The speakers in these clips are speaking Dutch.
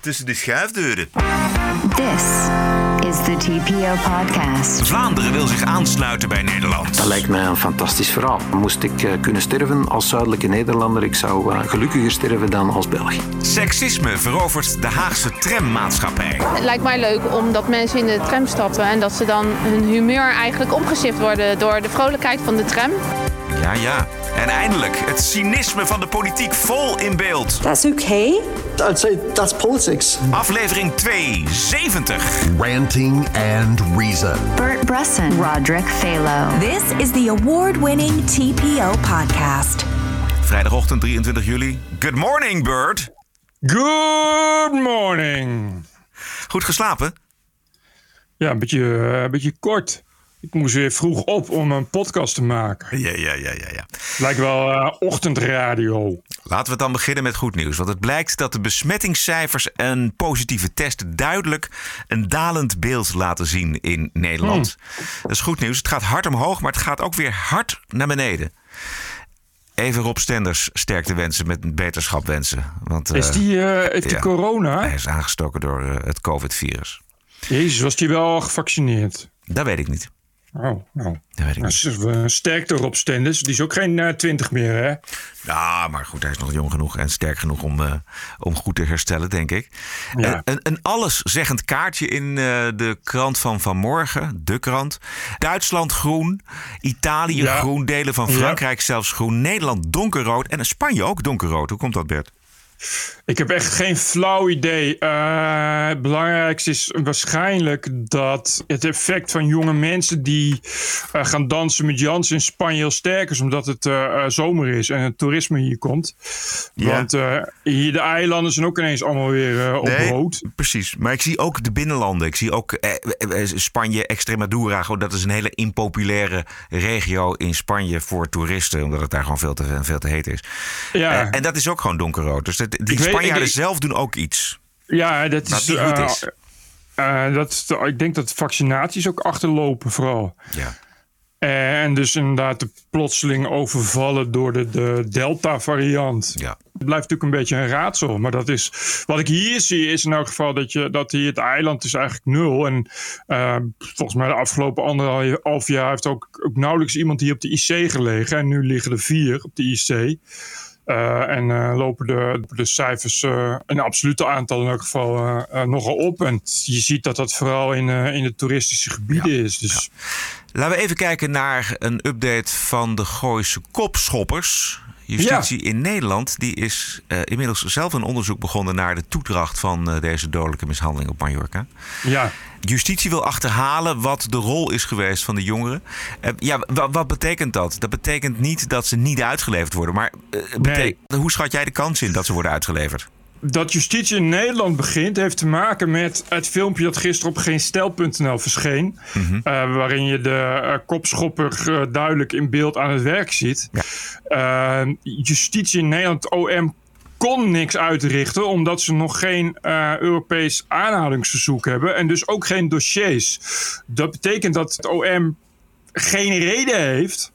tussen de schuifdeuren. This is the TPO podcast. Vlaanderen wil zich aansluiten bij Nederland. Dat lijkt mij een fantastisch verhaal. Moest ik eh, kunnen sterven als zuidelijke Nederlander, ik zou eh, gelukkiger sterven dan als Belg. Seksisme verovert de Haagse trammaatschappij. Het lijkt mij leuk omdat mensen in de tram stappen en dat ze dan hun humeur eigenlijk omgeshift worden door de vrolijkheid van de tram. Ja, ja. En eindelijk het cynisme van de politiek vol in beeld. That's okay. I'd say that's politics. Aflevering 270. Ranting and Reason. Bert Bresson, Roderick Phalo. This is the award-winning TPO podcast. Vrijdagochtend 23 juli. Good morning, Bird. Good morning. Goed geslapen? Ja, een beetje, eh, een beetje kort. Ik moest weer vroeg op om een podcast te maken. Ja, ja, ja, ja. ja. Lijkt wel eh, ochtendradio. Laten we dan beginnen met goed nieuws. Want het blijkt dat de besmettingscijfers en positieve testen duidelijk een dalend beeld laten zien in Nederland. Dat is goed nieuws. Het gaat hard omhoog, maar het gaat ook weer hard naar beneden. Even Rob Stenders sterkte wensen met beterschap wensen. Want, Is eh, die, eh, heeft die ja. corona? Hij is aangestoken door het COVID-virus. Jezus, was die wel gevaccineerd? Dat weet ik niet. Oh, nou. Dat weet ik Nou, niet. eh, Stenders. Die is ook geen eh, twintig meer, hè? Ja, maar goed, hij is nog jong genoeg en sterk genoeg om, eh, om goed te herstellen, denk ik. Ja. Eh, een, een alleszeggend kaartje in eh, de krant van vanmorgen, de krant. Duitsland groen, Italië Ja. groen, delen van Ja. Frankrijk zelfs groen, Nederland donkerrood en Spanje ook donkerrood. Hoe komt dat, Bert? Ik heb echt geen flauw idee. Eh, het belangrijkste is waarschijnlijk dat het effect van jonge mensen die eh, gaan dansen met Jans in Spanje heel sterk is, omdat het eh, zomer is en het toerisme hier komt. Ja. Want hier de eilanden zijn ook ineens allemaal weer op rood. precies. Maar ik zie ook de binnenlanden. Ik zie ook eh, Spanje, Extremadura. Gewoon, dat is een hele impopulaire regio in Spanje voor toeristen. Omdat het daar gewoon veel te, veel te heet is. Ja, en dat is ook gewoon donkerrood. Dus dat, die Ik weet- Spanjaarden ik- zelf doen ook iets. ja dat is. niet goed eh, is. eh, dat, ik denk dat vaccinaties ook achterlopen, vooral. Ja. En dus inderdaad de plotseling overvallen door de, de Delta-variant. Ja. Het blijft natuurlijk een beetje een raadsel. Maar dat is, wat ik hier zie is in elk geval dat, je, dat hier het eiland is eigenlijk nul. En eh, volgens mij de afgelopen anderhalf jaar heeft ook, ook nauwelijks iemand hier op de IC gelegen. En nu liggen er vier op de IC. Eh, en eh, lopen de, de cijfers, eh een absolute aantal in elk geval, nogal op. En je ziet dat dat vooral in, in de toeristische gebieden is. Dus Laten we even kijken naar een update van de Gooise kopschoppers. Justitie in Nederland die is eh, inmiddels zelf een onderzoek begonnen naar de toedracht van eh, deze dodelijke mishandeling op Mallorca. ja, Justitie wil achterhalen wat de rol is geweest van de jongeren. Eh, ja, wa- wat betekent dat? Dat betekent niet dat ze niet uitgeleverd worden. Maar hoe schat jij de kans in dat ze worden uitgeleverd? Dat justitie in Nederland begint, heeft te maken met het filmpje dat gisteren op geenstijl.nl verscheen. eh, waarin je de eh, kopschopper eh, duidelijk in beeld aan het werk ziet. Justitie in Nederland, OM, kon niks uitrichten omdat ze nog geen eh, Europees aanhalingsverzoek hebben en dus ook geen dossiers. Dat betekent dat het OM geen reden heeft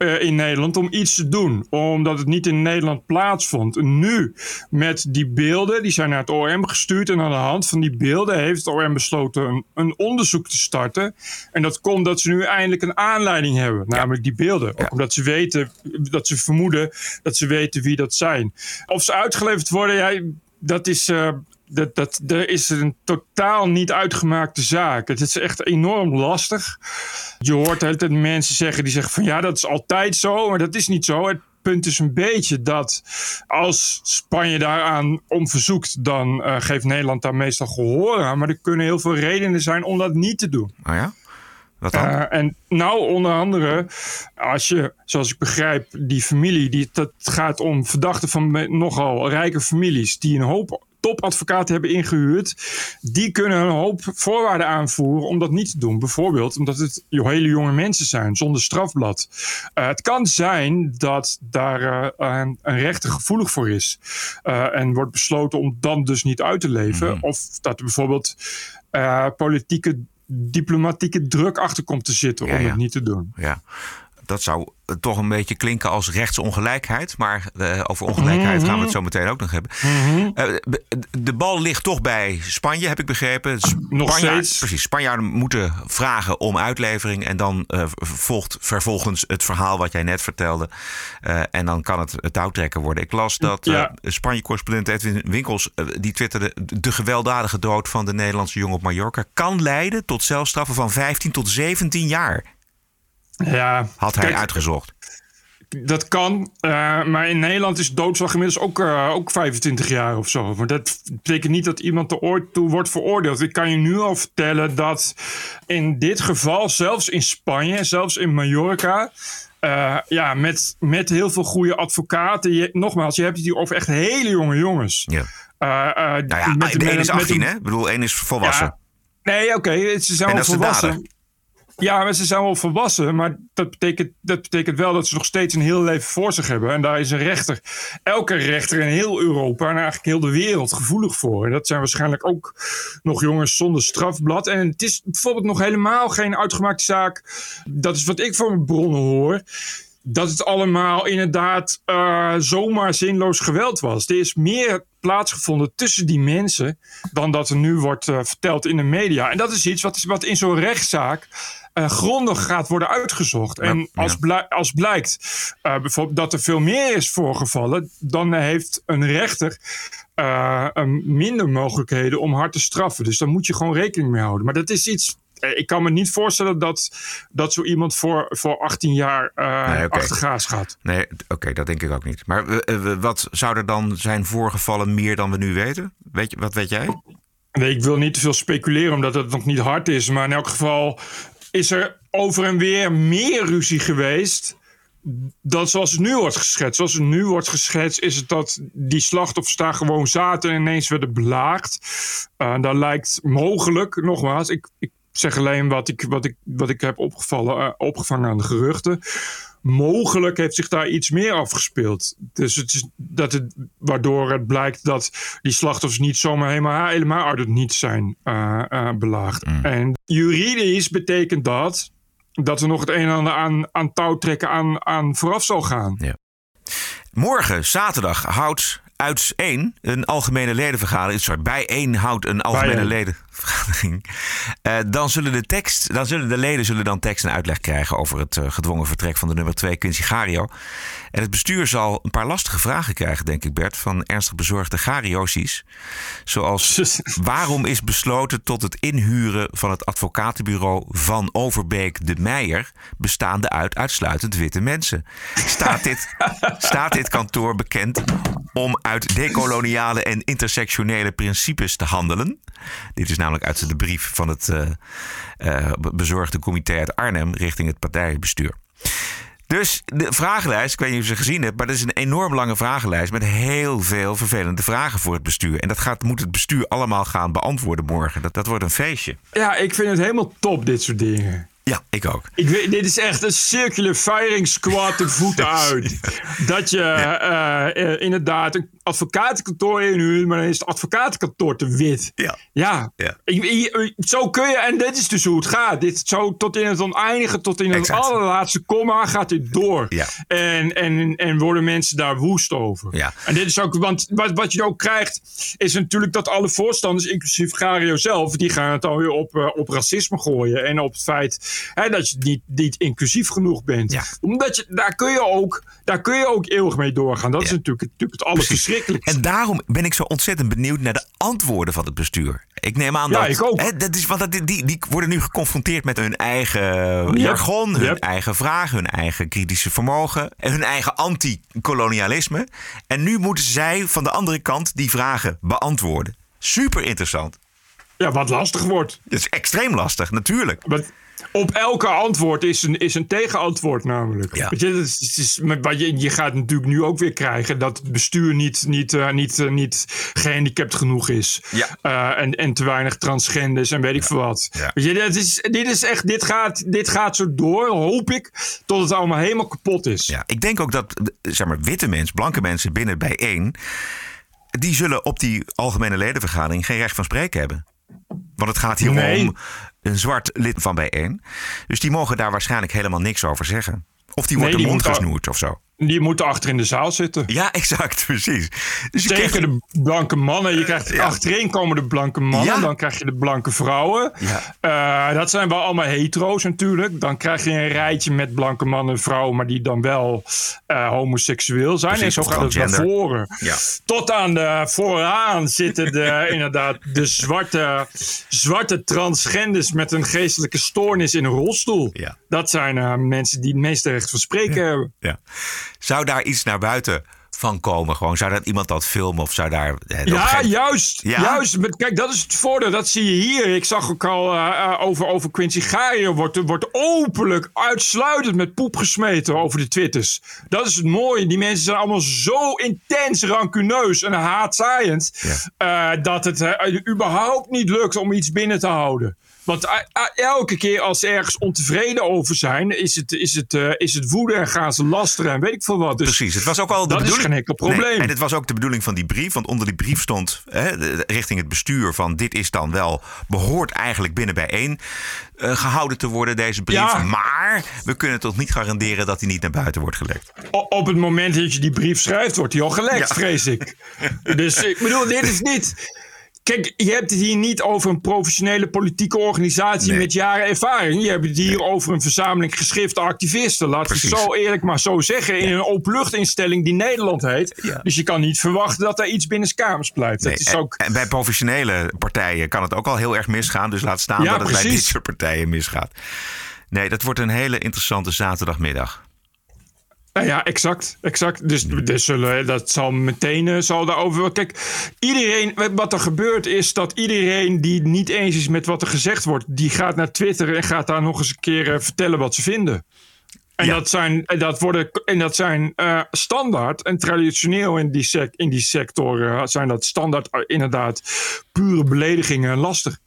eh, in Nederland om iets te doen. Omdat het niet in Nederland plaatsvond. Nu, met die beelden, die zijn naar het OM gestuurd. En aan de hand van die beelden heeft het OM besloten een, een onderzoek te starten. En dat komt dat ze nu eindelijk een aanleiding hebben. Namelijk die beelden. Ook omdat ze weten, dat ze vermoeden dat ze weten wie dat zijn. Of ze uitgeleverd worden, ja, dat is... eh, dat, dat, er is een totaal niet uitgemaakte zaak. Het is echt enorm lastig. Je hoort de hele tijd mensen zeggen die zeggen van ja, dat is altijd zo, maar dat is niet zo. Het punt is een beetje dat als Spanje daaraan om verzoekt, dan eh, geeft Nederland daar meestal gehoor aan. Maar er kunnen heel veel redenen zijn om dat niet te doen. Oh ja? Wat dan? Eh, en nou, onder andere, als je, zoals ik begrijp, die familie, die, dat gaat om verdachten van nogal rijke families, die een hoop topadvocaten hebben ingehuurd, die kunnen een hoop voorwaarden aanvoeren om dat niet te doen. Bijvoorbeeld omdat het hele jonge mensen zijn, zonder strafblad. Eh, het kan zijn dat daar eh, een, een rechter gevoelig voor is eh, en wordt besloten om dan dus niet uit te leven. Of dat er bijvoorbeeld politieke, diplomatieke druk achter komt te zitten Ja, om ja. het niet te doen. Ja. Dat zou eh, toch een beetje klinken als rechtsongelijkheid. Maar eh, over ongelijkheid gaan we het zo meteen ook nog hebben. Eh, de- de bal ligt toch bij Spanje, heb ik begrepen. Nog Spanjaard- steeds. Precies, Spanjaarden moeten vragen om uitlevering. En dan volgt vervolgens het verhaal wat jij net vertelde. En dan kan het het touwtrekken worden. Ik las dat Ja. Spanje-correspondent Edwin Winkels... die twitterde... de gewelddadige dood van de Nederlandse jongen op Mallorca... kan leiden tot celstraffen van 15 tot 17 jaar. Ja, Had hij kijk, uitgezocht. Dat kan, eh, maar in Nederland is doodslag inmiddels ook, eh, ook 25 jaar of zo. Maar dat betekent niet dat iemand er ooit toe wordt veroordeeld. Ik kan je nu al vertellen dat in dit geval, zelfs in Spanje, zelfs in Mallorca. eh, ja, met, met heel veel goede advocaten. Je, nogmaals, je hebt het hier over echt hele jonge jongens. Ja. Nou ja, met- de een is met 18, een- hè? Ik bedoel, één is volwassen. Ja. Nee, oké, ze zijn de volwassen. Ja, ze zijn wel volwassen. Maar dat betekent, dat betekent wel dat ze nog steeds een heel leven voor zich hebben. En daar is een rechter, elke rechter in heel Europa en eigenlijk heel de wereld gevoelig voor. En dat zijn waarschijnlijk ook nog jongens zonder strafblad. En het is bijvoorbeeld nog helemaal geen uitgemaakte zaak. Dat is wat ik van mijn bronnen hoor. Dat het allemaal inderdaad eh, zomaar zinloos geweld was. Er is meer plaatsgevonden tussen die mensen dan dat er nu wordt eh, verteld in de media. En dat is iets wat, wat in zo'n rechtszaak eh, grondig gaat worden uitgezocht. En ja. als, blij- als blijkt bijvoorbeeld dat er veel meer is voorgevallen, dan heeft een rechter minder mogelijkheden om hard te straffen. Dus daar moet je gewoon rekening mee houden. Maar dat is iets. Eh, Ik kan me niet voorstellen dat, dat zo iemand voor, voor 18 jaar eh Nee, oké. achter gaas gaat. Nee, oké, dat denk ik ook niet. Maar eh, wat zou er dan zijn voorgevallen meer dan we nu weten? Weet je, wat weet jij? Nee, ik wil niet te veel speculeren omdat het nog niet hard is. Maar in elk geval is er over en weer meer ruzie geweest. Dan zoals het nu wordt geschetst. Zoals het nu wordt geschetst is het dat die slachtoffers daar gewoon zaten en ineens werden belaagd. Uh, daar lijkt mogelijk, nogmaals, ik, ik zeg alleen wat ik, wat ik, wat ik heb opgevallen, uh, opgevangen aan de geruchten. Mogelijk heeft zich daar iets meer afgespeeld. Dus het is dat het, waardoor het blijkt dat die slachtoffers niet zomaar helemaal, helemaal uit het niet zijn uh, uh, belaagd. Mm. En juridisch betekent dat dat er nog het een en ander aan, aan touwtrekken aan, aan vooraf zal gaan. Ja. Morgen, zaterdag, houdt uit één een algemene ledenvergadering. Sorry, bij één houdt een algemene ledenvergadering. Uh, dan, zullen de tekst, dan zullen de leden zullen dan tekst en uitleg krijgen over het uh, gedwongen vertrek van de nummer 2 Quincy Gario. En het bestuur zal een paar lastige vragen krijgen, denk ik, Bert, van ernstig bezorgde Gariosies. Zoals waarom is besloten tot het inhuren van het advocatenbureau van Overbeek de Meijer, bestaande uit uitsluitend witte mensen? Staat dit, staat dit kantoor bekend om uit decoloniale en intersectionele principes te handelen. Dit is namelijk uit de brief van het uh, uh, bezorgde comité uit Arnhem richting het partijbestuur. Dus de vragenlijst, ik weet niet of je ze gezien hebt, maar dat is een enorm lange vragenlijst met heel veel vervelende vragen voor het bestuur. En dat gaat, moet het bestuur allemaal gaan beantwoorden morgen. Dat, dat wordt een feestje. Ja, ik vind het helemaal top, dit soort dingen. Ja, ik ook. Ik weet, dit is echt een circular firing squad de voeten uit. Dat je ja. uh, uh, inderdaad een advocatenkantoor inhuurt, maar dan is het advocatenkantoor te wit. Ja. Ja. ja. Ik, ik, zo kun je, en dit is dus hoe het gaat. Dit zo tot in het oneindige, tot in het allerlaatste komma gaat dit door. Ja. En, en, en worden mensen daar woest over. Ja. En dit is ook, want wat, wat je ook krijgt, is natuurlijk dat alle voorstanders, inclusief Gario zelf, die gaan het alweer op, uh, op racisme gooien. En op het feit Hè, dat je niet, niet inclusief genoeg bent. Ja. Omdat je, daar kun je ook, daar kun je ook eeuwig mee doorgaan. Dat ja. is natuurlijk, natuurlijk het allerverschrikkelijkste. En daarom ben ik zo ontzettend benieuwd naar de antwoorden van het bestuur. Ik neem aan ja, dat. Ik ook. Hè, dat is, want die, die, die worden nu geconfronteerd met hun eigen jargon, hun eigen vragen, hun eigen kritische vermogen, en hun eigen anti-kolonialisme. En nu moeten zij van de andere kant die vragen beantwoorden. Super interessant. Ja, wat lastig wordt. Het is extreem lastig, natuurlijk. Maar op elke antwoord is een, is een tegenantwoord namelijk. Ja. Weet je, het is, het is, maar je, je gaat natuurlijk nu ook weer krijgen dat het bestuur niet, niet, uh, niet, uh, niet gehandicapt genoeg is. Ja. Uh, en, en te weinig transgenders en weet ik veel wat. Ja. Weet je, dit, is, dit is echt, dit gaat, dit gaat zo door, hoop ik, tot het allemaal helemaal kapot is. Ja, ik denk ook dat, zeg maar, witte mensen, blanke mensen binnen bijeen, die zullen op die algemene ledenvergadering geen recht van spreken hebben. Want het gaat hier nee. om een zwart lid van bijeen. Dus die mogen daar waarschijnlijk helemaal niks over zeggen. Of die Nee, wordt de mond gesnoerd of zo. Die moeten achter in de zaal zitten. Ja, exact, precies. Dus je krijgt- de blanke mannen. Je krijgt Ja. achterin komen de blanke mannen. Ja. Dan krijg je de blanke vrouwen. Ja. Eh, dat zijn wel allemaal hetero's natuurlijk. Dan krijg je een rijtje met blanke mannen en vrouwen. Maar die dan wel eh, homoseksueel zijn. Precies, en zo gaat het naar voren. Tot aan de vooraan zitten de, inderdaad de zwarte, zwarte transgenders met een geestelijke stoornis in een rolstoel. Dat zijn eh, mensen die het meeste recht van spreken hebben. Ja. Zou daar iets naar buiten van komen? Gewoon, zou dat iemand dat filmen of zou daar... eh, Ja, gegeven- juist. Ja? juist. Maar Kijk, dat is het voordeel. Dat zie je hier. Ik zag ook al eh, eh, over, over Quincy Gario. Wordt, wordt openlijk, uitsluitend met poep gesmeten over de twitters. Dat is het mooie. Die mensen zijn allemaal zo intens rancuneus en haatzaaiend. eh, dat het überhaupt niet lukt om iets binnen te houden. Want eh, eh, elke keer als ze ergens ontevreden over zijn, is het, is het, eh, is het woede en gaan ze lasteren en weet ik veel wat. Dus Precies, het was ook al de dat is geen enkel probleem. Nee, en het was ook de bedoeling van die brief, want onder die brief stond hè, richting het bestuur van dit is dan wel behoort eigenlijk binnen bijeen eh, gehouden te worden deze brief, Ja. maar we kunnen toch niet garanderen dat hij niet naar buiten wordt gelekt. O- op het moment dat je die brief schrijft, wordt die al gelekt, Ja. vrees ik. Dus ik bedoel, dit is niet. Kijk, je hebt het hier niet over een professionele politieke organisatie Nee. met jaren ervaring. Je hebt het hier over een verzameling geschrifte activisten. Laten we zo eerlijk maar zo zeggen. In een openluchtinstelling die Nederland heet. Ja. Dus je kan niet verwachten dat er iets binnenkamers blijft. Nee, dat is en, ook. en bij professionele partijen kan het ook al heel erg misgaan, dus laat staan Ja, dat het bij dit soort partijen misgaat. Nee, dat wordt een hele interessante zaterdagmiddag. Nou ja, exact. exact. Dus, dus zullen, dat zal meteen eh, zal daarover. Kijk, iedereen. Wat er gebeurt is dat iedereen die niet eens is met wat er gezegd wordt, die gaat naar Twitter en gaat daar nog eens een keer eh, vertellen wat ze vinden. En Ja. dat zijn, dat worden, en dat zijn eh, standaard en traditioneel in die, sec, in die sector zijn dat standaard inderdaad pure beledigingen en lastig.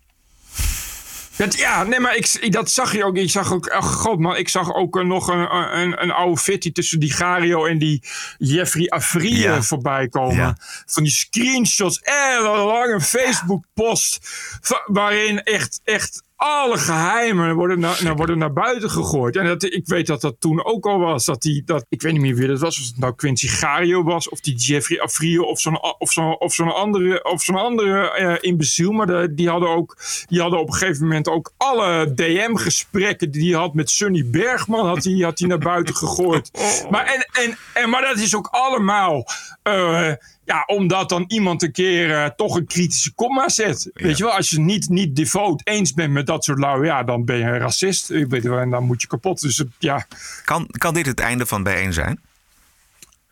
Dat, ja, nee, maar ik, dat zag je ook. Ik zag ook, ach god man, ik zag ook eh, nog een, een, een oude fitty tussen die Gario en die Jeffrey Afrie Ja. eh, voorbij komen. Ja. Van die screenshots, en een lange Facebook post va- waarin echt, echt alle geheimen worden naar, naar, worden naar buiten gegooid. En dat, ik weet dat dat toen ook al was. Dat die, dat, ik weet niet meer wie dat was. Of het nou Quincy Gario was. Of die Jeffrey Afrie. Of zo'n of zo'n of zo'n andere, of zo'n andere imbeciel. Maar de, die, hadden ook, die hadden op een gegeven moment ook alle DM-gesprekken die hij had met Sunny Bergman. Had hij had hij naar buiten gegooid. Maar, en, en, en, maar dat is ook allemaal... eh, ja, omdat dan iemand een keer eh, toch een kritische komma zet. Weet je wel, als je niet, niet devoot eens bent met dat soort lui, ja, dan ben je een racist. Ik weet wel, en dan moet je kapot. Dus het- ja, Kan, kan dit het einde van bijeen zijn?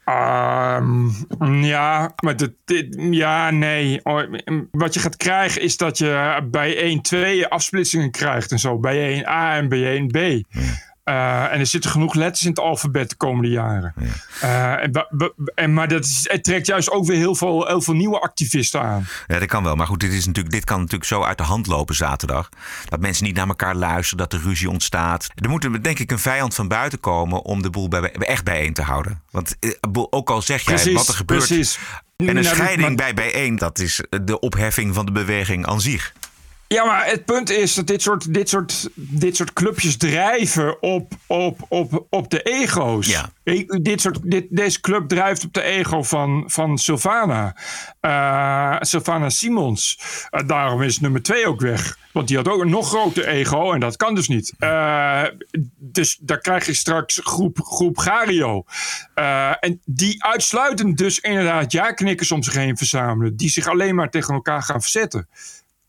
Ehm, ja, maar dit, dit- ja, nee. Oh, Wat je gaat krijgen is dat je bij 1, 2 afsplitsingen krijgt en zo. Bij 1A en bij 1B. Eh, en er zitten genoeg letters in het alfabet de komende jaren. Eh, en, maar dat is, het trekt juist ook weer heel veel, heel veel nieuwe activisten aan. Ja, dat kan wel. Maar goed, dit, is natuurlijk, dit kan natuurlijk zo uit de hand lopen zaterdag. Dat mensen niet naar elkaar luisteren, dat er ruzie ontstaat. Er moet denk ik een vijand van buiten komen om de boel bij, echt bijeen te houden. Want eh, ook al zeg jij Precies, wat er gebeurt. precies. En een Nou, scheiding maar- bij bijeen, dat is de opheffing van de beweging aan zich. Ja, maar het punt is dat dit soort, dit soort, dit soort clubjes drijven op, op, op, op de ego's. Ja. Ik- Dit soort, dit, deze club drijft op de ego van, van Sylvana. Eh, Sylvana Simons. Eh, daarom is nummer twee ook weg. Want die had ook een nog groter ego en dat kan dus niet. Eh, dus daar krijg je straks groep, groep Gario. Eh, en die uitsluitend dus inderdaad ja-knikkers om zich heen verzamelen. Die zich alleen maar tegen elkaar gaan verzetten.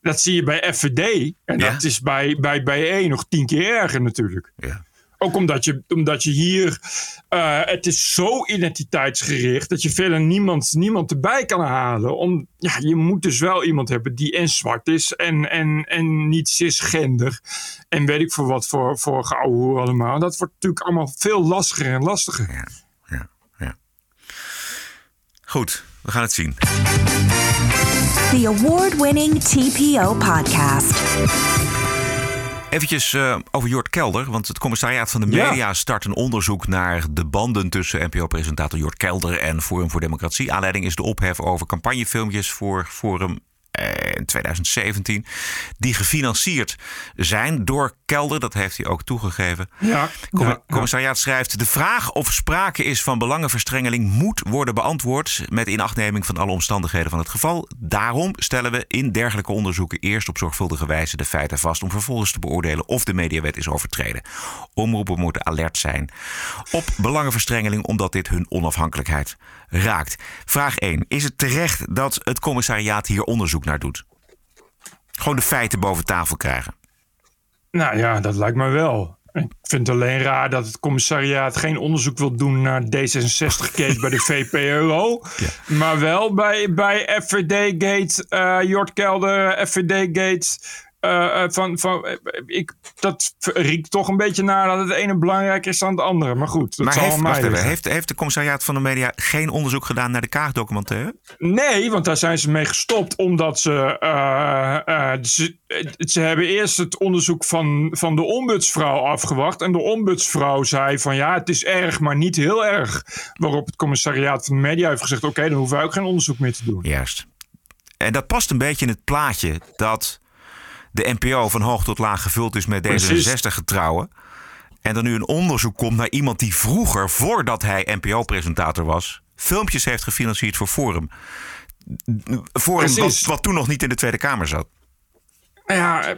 Dat zie je bij FVD. En Ja. dat is bij, bij, bij 1 nog tien keer erger natuurlijk. Ja. Ook omdat je, omdat je hier. eh, het is zo identiteitsgericht. dat je verder niemand, niemand erbij kan halen. Om, ja, je moet dus wel iemand hebben die en zwart is. en, en, en niet cisgender. En weet ik voor wat voor, voor geouwe allemaal. Dat wordt natuurlijk allemaal veel lastiger en lastiger. Ja, ja, ja. Goed, we gaan het zien. The award winning TPO podcast. Eventjes eh, over Jort Kelder, want het commissariaat van de Ja. media start een onderzoek naar de banden tussen NPO-presentator Jort Kelder en Forum voor Democratie. Aanleiding is de ophef over campagnefilmpjes voor Forum. En in 2017. Die gefinancierd zijn door Kelder. Dat heeft hij ook toegegeven. Ja, Com- ja, ja. Commissariaat schrijft: De vraag of sprake is van belangenverstrengeling moet worden beantwoord. met inachtneming van alle omstandigheden van het geval. Daarom stellen we in dergelijke onderzoeken eerst op zorgvuldige wijze de feiten vast. om vervolgens te beoordelen of de mediawet is overtreden. Omroepen moeten alert zijn op belangenverstrengeling, omdat dit hun onafhankelijkheid raakt. Vraag 1. Is het terecht dat het commissariaat hier onderzoek naar doet? Gewoon de feiten boven tafel krijgen. Nou ja, dat lijkt me wel. Ik vind het alleen raar dat het commissariaat geen onderzoek wil doen naar D66-gate bij de VPRO. Maar wel bij, bij FVD-gate, eh Jort Kelder, FVD-gate. Eh, eh, van, van, eh, ik, dat riekt toch een beetje naar dat het ene belangrijker is dan het andere. Maar goed, dat maar zal heeft, aan mij wacht even, liggen. heeft, heeft de commissariaat van de media geen onderzoek gedaan naar de Kaag-documentaire? Nee, want daar zijn ze mee gestopt omdat ze. ze, ze hebben eerst het onderzoek van, van de ombudsvrouw afgewacht. En de ombudsvrouw zei van ja, het is erg, maar niet heel erg. Waarop het commissariaat van de media heeft gezegd: oké, dan hoeven wij ook geen onderzoek meer te doen. Juist. En dat past een beetje in het plaatje dat de NPO van hoog tot laag gevuld is met Precies. D66-getrouwen. En er nu een onderzoek komt naar iemand die vroeger, voordat hij NPO-presentator was, filmpjes heeft gefinancierd voor Forum. Forum wat, wat toen nog niet in de Tweede Kamer zat. Ja,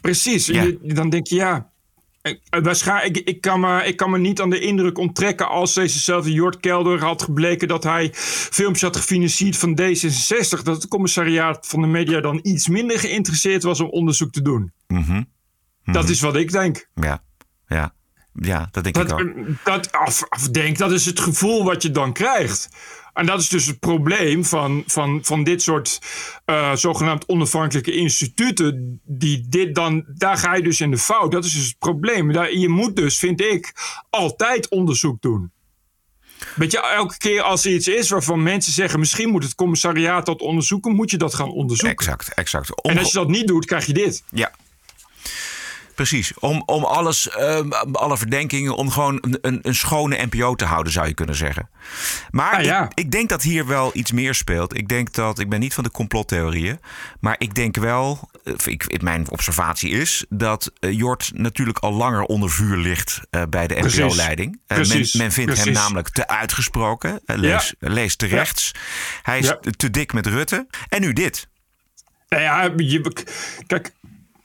precies. Ja. dan denk je ja. Eh, Waarschijnlijk, ik, ik, kan me, ik kan me niet aan de indruk onttrekken als dezezelfde Jort Kelder had gebleken dat hij filmpjes had gefinancierd van D66, dat het commissariaat van de media dan iets minder geïnteresseerd was om onderzoek te doen. Mhm. Dat is wat ik denk. Ja, ja, ja dat denk Dat, ik ook. dat af, afdenk, dat is het gevoel wat je dan krijgt. En dat is dus het probleem van, van, van dit soort eh, zogenaamd onafhankelijke instituten. Die dit dan, daar ga je dus in de fout. Dat is dus het probleem. Daar, je moet dus, vind ik, altijd onderzoek doen. Weet je, elke keer als er iets is waarvan mensen zeggen... misschien moet het commissariaat dat onderzoeken... moet je dat gaan onderzoeken. Exact, exact. En als je dat niet doet, krijg je dit. Ja. Precies, om, om alles, ehm, alle verdenkingen, om gewoon een, een, een schone NPO te houden, zou je kunnen zeggen. Maar Ah, ja. ik, ik denk dat hier wel iets meer speelt. Ik denk dat, ik ben niet van de complottheorieën, maar ik denk wel, eh, ik, mijn observatie is dat eh, Jort natuurlijk al langer onder vuur ligt eh, bij de. NPO-leiding. men, Precies. men vindt hem namelijk te uitgesproken, lees, lees te rechts. Hij is Ja. te dik met Rutte. En nu dit. Nou ja, je, kijk,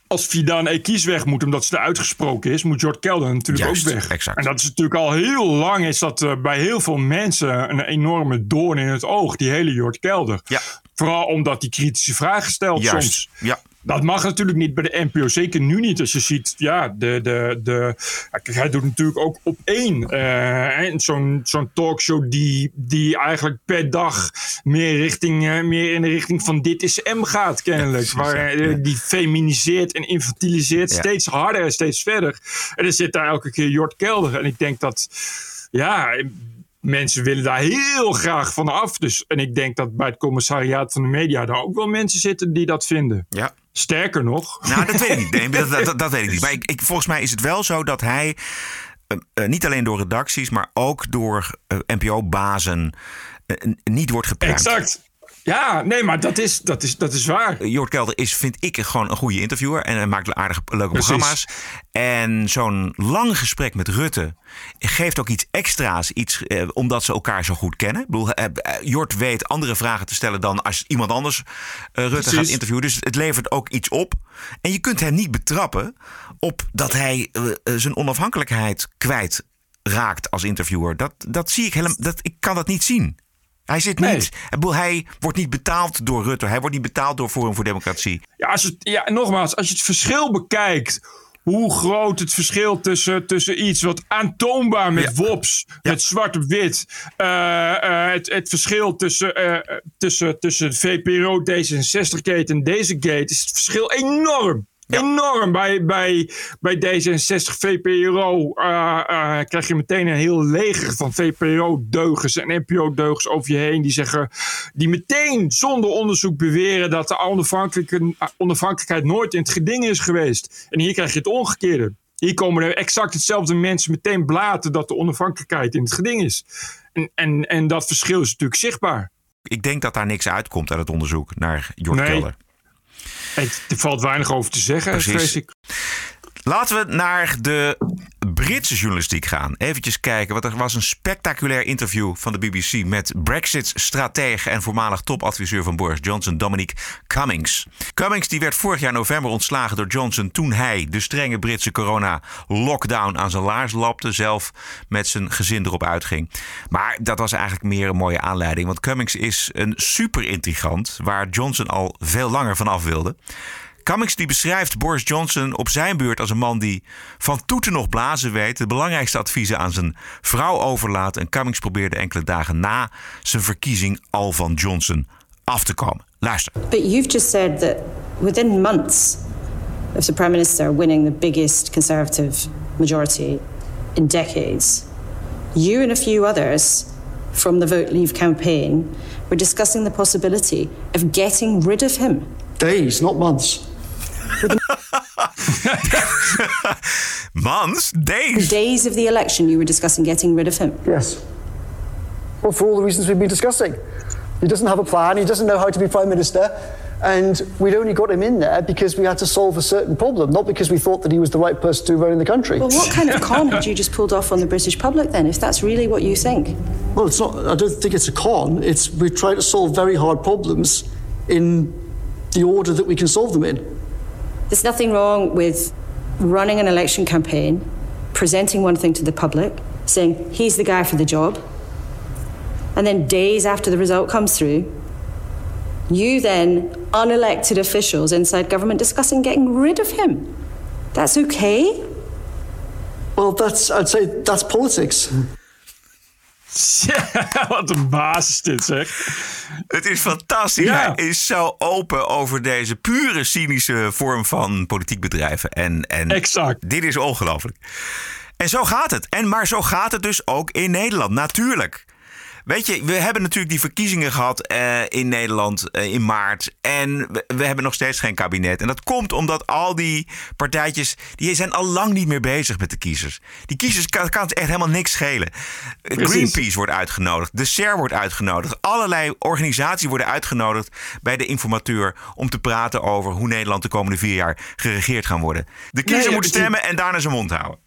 als Fidan Ekies weg moet omdat ze er uitgesproken is, moet Jort Kelder natuurlijk Juist, ook weg. exact. En dat is natuurlijk al heel lang, is dat eh, bij heel veel mensen een enorme doorn in het oog, die hele Jort Kelder. Ja. Vooral omdat hij kritische vragen stelt Juist. soms. Ja. Dat mag natuurlijk niet bij de NPO. Zeker nu niet. Als je ziet, ja, de, de, de, hij doet natuurlijk ook op één. en zo'n zo'n talkshow die, die eigenlijk per dag meer, richting, eh, meer in de richting van dit is M gaat, kennelijk. precies, waar ja. eh, die feminiseert en infantiliseert Ja. steeds harder en steeds verder. En dan zit daar elke keer Jort Kelder. En ik denk dat, ja, mensen willen daar heel graag van af. Dus, en ik denk dat bij het commissariaat van de media daar ook wel mensen zitten die dat vinden. Ja. Sterker nog. Nou, dat weet ik niet. Nee, dat, dat, dat weet ik niet. Maar ik, ik, volgens mij is het wel zo dat hij eh, eh, niet alleen door redacties, maar ook door eh, NPO-bazen niet wordt gepruimd. Exact. Ja, nee, maar dat is, dat is, dat is waar. Jort Kelder is, vind ik, gewoon een goede interviewer. En hij maakt aardige, leuke Precies. programma's. En zo'n lang gesprek met Rutte geeft ook iets extra's. Iets, eh, omdat ze elkaar zo goed kennen. Ik bedoel, eh, eh, Jort weet andere vragen te stellen dan als iemand anders eh, Rutte Precies. gaat interviewen. Dus het levert ook iets op. En je kunt hem niet betrappen op dat hij eh, eh, zijn onafhankelijkheid kwijt raakt als interviewer. Dat, dat zie ik helemaal. Dat, ik kan dat niet zien. Hij zit niet. Hij wordt niet betaald door Rutte. Hij wordt niet betaald door Forum voor Democratie. Ja, als het, ja, nogmaals, als je het verschil bekijkt. Hoe groot het verschil tussen, tussen iets wat aantoonbaar met Ja. wops, Ja. met zwart op wit. eh, eh, het, het verschil tussen, eh, tussen, tussen VPRO, D66-gate en deze gate is het verschil enorm. Ja. Enorm. Bij, bij, bij D66 VPRO eh, eh, krijg je meteen een heel leger van VPRO-deugers en NPO-deugers over je heen. Die zeggen, die meteen zonder onderzoek beweren dat de onafhankelijke, onafhankelijkheid nooit in het geding is geweest. En hier krijg je het omgekeerde. Hier komen er exact hetzelfde mensen meteen blaten dat de onafhankelijkheid in het geding is. En, en, en dat verschil is natuurlijk zichtbaar. Ik denk dat daar niks uitkomt uit het onderzoek naar Jort Nee. Kelder. Het, er valt weinig over te zeggen, Precies. vrees ik. Laten we naar de Britse journalistiek gaan. Eventjes kijken, want er was een spectaculair interview van de BBC met Brexit-stratege en voormalig topadviseur van Boris Johnson, Dominic Cummings. Cummings die werd vorig jaar november ontslagen door Johnson toen hij de strenge Britse corona-lockdown aan zijn laars lapte, zelf met zijn gezin erop uitging. Maar dat was eigenlijk meer een mooie aanleiding, want Cummings is een super-intrigant waar Johnson al veel langer vanaf wilde. Cummings die beschrijft Boris Johnson op zijn beurt als een man die van toeten nog blazen weet, de belangrijkste adviezen aan zijn vrouw overlaat. En Cummings probeerde enkele dagen na zijn verkiezing al van Johnson af te komen. Luister. But you've just said that within months of the Prime Minister winning the biggest Conservative majority in decades, you and a few others from the Vote Leave campaign were discussing the possibility of getting rid of him. Days, not months. Mans, days. Days of the election, you were discussing getting rid of him. Yes. Well, for all the reasons we've been discussing. He doesn't have a plan, he doesn't know how to be Prime Minister, and we'd only got him in there because we had to solve a certain problem, not because we thought that he was the right person to run running the country. Well, what kind of con had you just pulled off on the British public then, if that's really what you think? Well, it's not. I don't think it's a con. It's we try to solve very hard problems in the order that we can solve them in. There's nothing wrong with running an election campaign, presenting one thing to the public, saying he's the guy for the job, and then days after the result comes through, you then, unelected officials inside government, discussing getting rid of him. That's okay? Well, that's. I'd say that's politics. Wat een baas is dit, zeg. Het is fantastisch. Ja. Hij is zo open over deze pure cynische vorm van politiek bedrijven. En, en Exact. Dit is ongelooflijk. En zo gaat het. En maar zo gaat het dus ook in Nederland, natuurlijk. Weet je, we hebben natuurlijk die verkiezingen gehad eh, in Nederland eh, in maart. En we, we hebben nog steeds geen kabinet. En dat komt omdat al die partijtjes, die zijn al lang niet meer bezig met de kiezers. Die kiezers kan, kan het echt helemaal niks schelen. Precies. Greenpeace wordt uitgenodigd. De SER wordt uitgenodigd. Allerlei organisaties worden uitgenodigd bij de informateur om te praten over hoe Nederland de komende vier jaar geregeerd gaan worden. De kiezer Nee, moet stemmen en daarna zijn mond houden.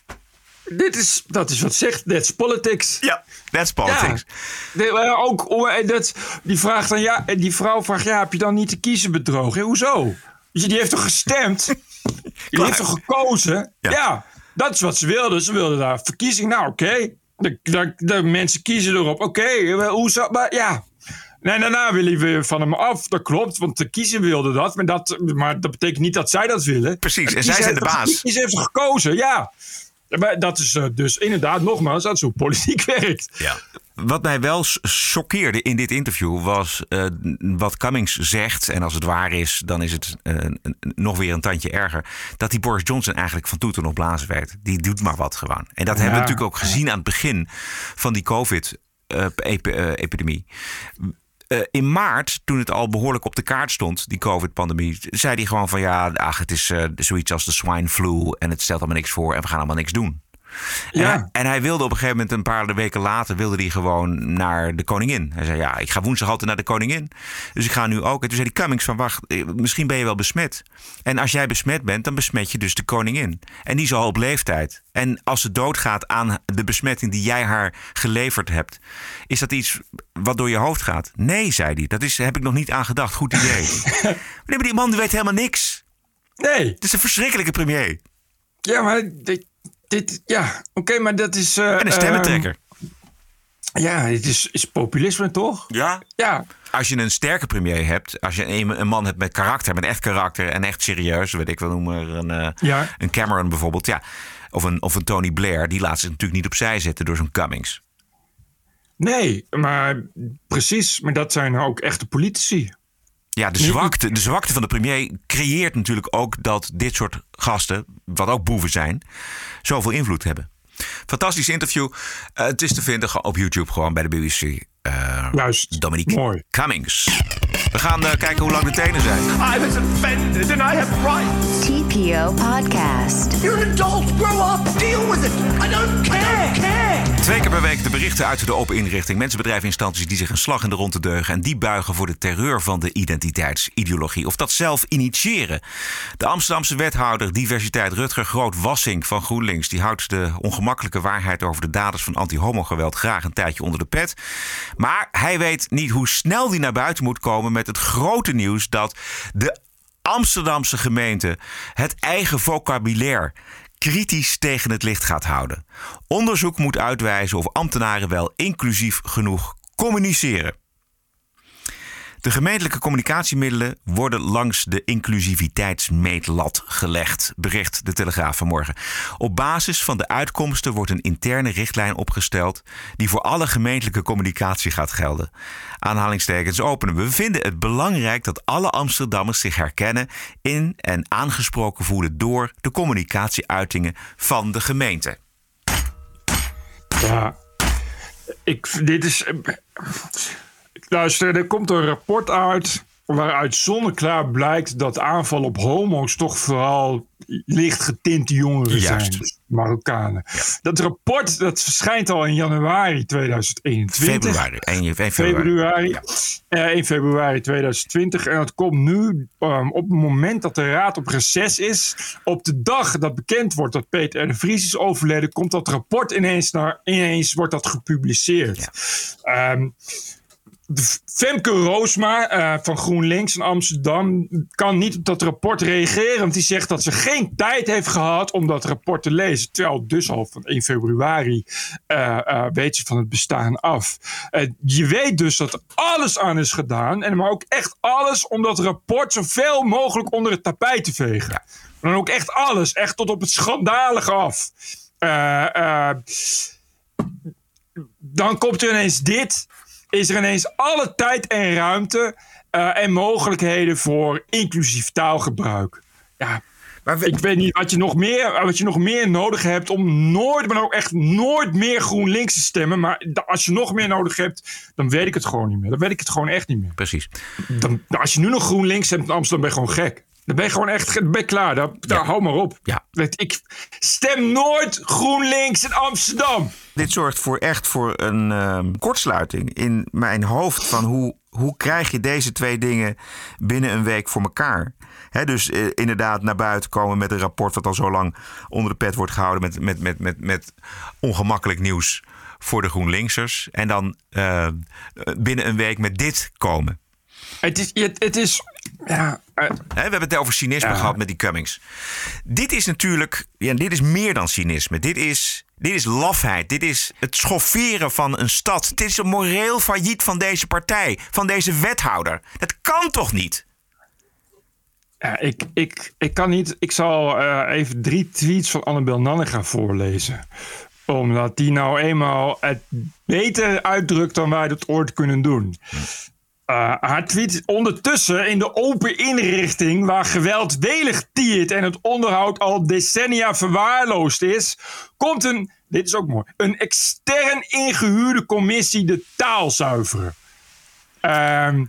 Dit is, dat is wat zegt, that's politics. Ja, that's politics. Ja. De- eh, ook, oh, eh, dat, die vraagt dan, ja, en die vrouw vraagt, ja, heb je dan niet de kiezer bedrogen? Hoezo? Je, die heeft toch gestemd? die heeft toch gekozen? Ja. Ja. dat is wat ze wilden. Ze wilden daar verkiezing. Nou, oké. De, de, de mensen kiezen erop. Oké, eh, hoezo? Maar ja. Nee, daarna willen we van hem af. Dat klopt, want de kiezer wilde dat. Maar dat, maar dat betekent niet dat zij dat willen. Precies, en zij zijn de baas. De kiezer heeft gekozen, ja. Maar dat is eh, dus inderdaad, nogmaals, dat is hoe politiek werkt. Ja. Wat mij wel choqueerde in dit interview was eh, wat Cummings zegt. En als het waar is, dan is het eh, nog weer een tandje erger. Dat die Boris Johnson eigenlijk van toeten nog blazen weet. Die doet maar wat gewoon. En dat hebben we natuurlijk ook gezien aan het begin van die COVID-epidemie. Eh, in maart, toen het al behoorlijk op de kaart stond, die COVID-pandemie, zei hij gewoon van ja, ach, het is eh, zoiets als de swine flu en het stelt allemaal niks voor en we gaan allemaal niks doen. En, Ja. hij, en hij wilde op een gegeven moment, een paar weken later, wilde hij gewoon naar de koningin. Hij zei, ja, ik ga woensdag altijd naar de koningin. Dus ik ga nu ook. En toen zei die Cummings van, wacht, eh, misschien ben je wel besmet. En als jij besmet bent, dan besmet je dus de koningin. En die is al op leeftijd. En als ze doodgaat aan de besmetting die jij haar geleverd hebt, is dat iets wat door je hoofd gaat? Nee, zei hij. Dat is, heb ik nog niet aan gedacht. Goed idee. nee, maar die man die weet helemaal niks. Nee, Het is een verschrikkelijke premier. ja, maar dit, dit ja, oké, maar dat is... eh, En een stemmentrekker. ehm, ja, het is, is populisme, toch? ja, Ja, als je een sterke premier hebt, als je een, een man hebt met karakter, met echt karakter en echt serieus, weet ik wel, noem maar een, eh, Ja. een Cameron bijvoorbeeld, ja, of een, of een Tony Blair, die laat zich natuurlijk niet opzij zetten door zo'n Cummings. nee, maar precies. Maar dat zijn ook echte politici. Ja, de zwakte, de zwakte van de premier creëert natuurlijk ook dat dit soort gasten, wat ook boeven zijn, zoveel invloed hebben. Fantastisch interview. Eh, het is te vinden gewoon op YouTube, gewoon bij de BBC. Eh, Juist. Dominique Mooi. Cummings. We gaan eh, kijken hoe lang de tenen zijn. I was offended and I have rights. TPO Podcast. You're an adult. Grow up. Deal with it. I don't care. care. Twee keer per week de berichten uit de open inrichting. Mensen, bedrijven, instanties die zich een slag in de ronde deugen. En die buigen voor de terreur van de identiteitsideologie. Of dat zelf initiëren. De Amsterdamse wethouder diversiteit Rutger Groot-Wassink van GroenLinks. Die houdt de ongemakkelijke waarheid over de daders van anti-homogeweld graag een tijdje onder de pet. Maar hij weet niet hoe snel die naar buiten moet komen met het grote nieuws dat de Amsterdamse gemeente het eigen vocabulaire kritisch tegen het licht gaat houden. Onderzoek moet uitwijzen of ambtenaren wel inclusief genoeg communiceren. De gemeentelijke communicatiemiddelen worden langs de inclusiviteitsmeetlat gelegd, bericht de Telegraaf vanmorgen. Op basis van de uitkomsten wordt een interne richtlijn opgesteld die voor alle gemeentelijke communicatie gaat gelden. Aanhalingstekens openen. We vinden het belangrijk dat alle Amsterdammers zich herkennen in en aangesproken voelen door de communicatieuitingen van de gemeente. Ja, ik, dit is. Luister, er komt een rapport uit waaruit zonneklaar blijkt dat aanvallen op homo's toch vooral licht getinte jongeren Juist. zijn. Dus Marokkanen. Dat rapport dat verschijnt al in januari 2021. Februari, 1 februari. Februari. Eh, 1 februari 2020. En dat komt nu ehm, op het moment dat de raad op reces is. Op de dag dat bekend wordt dat Peter R. de Vries is overleden, komt dat rapport ineens, naar, ineens wordt dat gepubliceerd. Ehm, de Femke Roosma eh, van GroenLinks in Amsterdam kan niet op dat rapport reageren. Want die zegt dat ze geen tijd heeft gehad om dat rapport te lezen. Terwijl dus al van 1 februari eh, eh, weet ze van het bestaan af. Je weet dus dat er alles aan is gedaan. En maar ook echt alles om dat rapport zoveel mogelijk onder het tapijt te vegen. En dan ook echt alles. Echt tot op het schandalige af. Dan komt er ineens dit. Is er ineens alle tijd en ruimte eh, en mogelijkheden voor inclusief taalgebruik. Ja, Maar ik weet niet wat je, nog meer, wat je nog meer nodig hebt om nooit, maar ook echt nooit meer GroenLinks te stemmen. Maar als je nog meer nodig hebt, dan weet ik het gewoon niet meer. Dan weet ik het gewoon echt niet meer. Precies. Dan, als je nu nog GroenLinks stemt in Amsterdam, ben je gewoon gek. Dan ben je gewoon echt dan ben je klaar. Daar, daar hou maar op. Ja. Ik stem nooit GroenLinks in Amsterdam. Dit zorgt voor echt voor een ehm, kortsluiting in mijn hoofd van hoe, hoe krijg je deze twee dingen binnen een week voor elkaar. Dus eh, inderdaad naar buiten komen met een rapport wat al zo lang onder de pet wordt gehouden met, met, met, met, met ongemakkelijk nieuws voor de GroenLinksers. En dan eh, binnen een week met dit komen. Het is, het, het is ja, we hebben het over cynisme Ja. gehad met die Cummings. Dit is natuurlijk, ja, dit is meer dan cynisme. Dit is, dit is lafheid. Dit is het schofferen van een stad. Dit is een moreel failliet van deze partij, van deze wethouder. Dat kan toch niet? Ja, ik, ik, ik kan niet. Ik zal eh, even drie tweets van Annabel Nanninga voorlezen. Omdat die nou eenmaal het beter uitdrukt dan wij dat ooit kunnen doen. Tweet ondertussen in de open inrichting waar geweld welig tiert en het onderhoud al decennia verwaarloosd is, komt een, dit is ook mooi, een extern ingehuurde commissie de taal zuiveren. Ehm,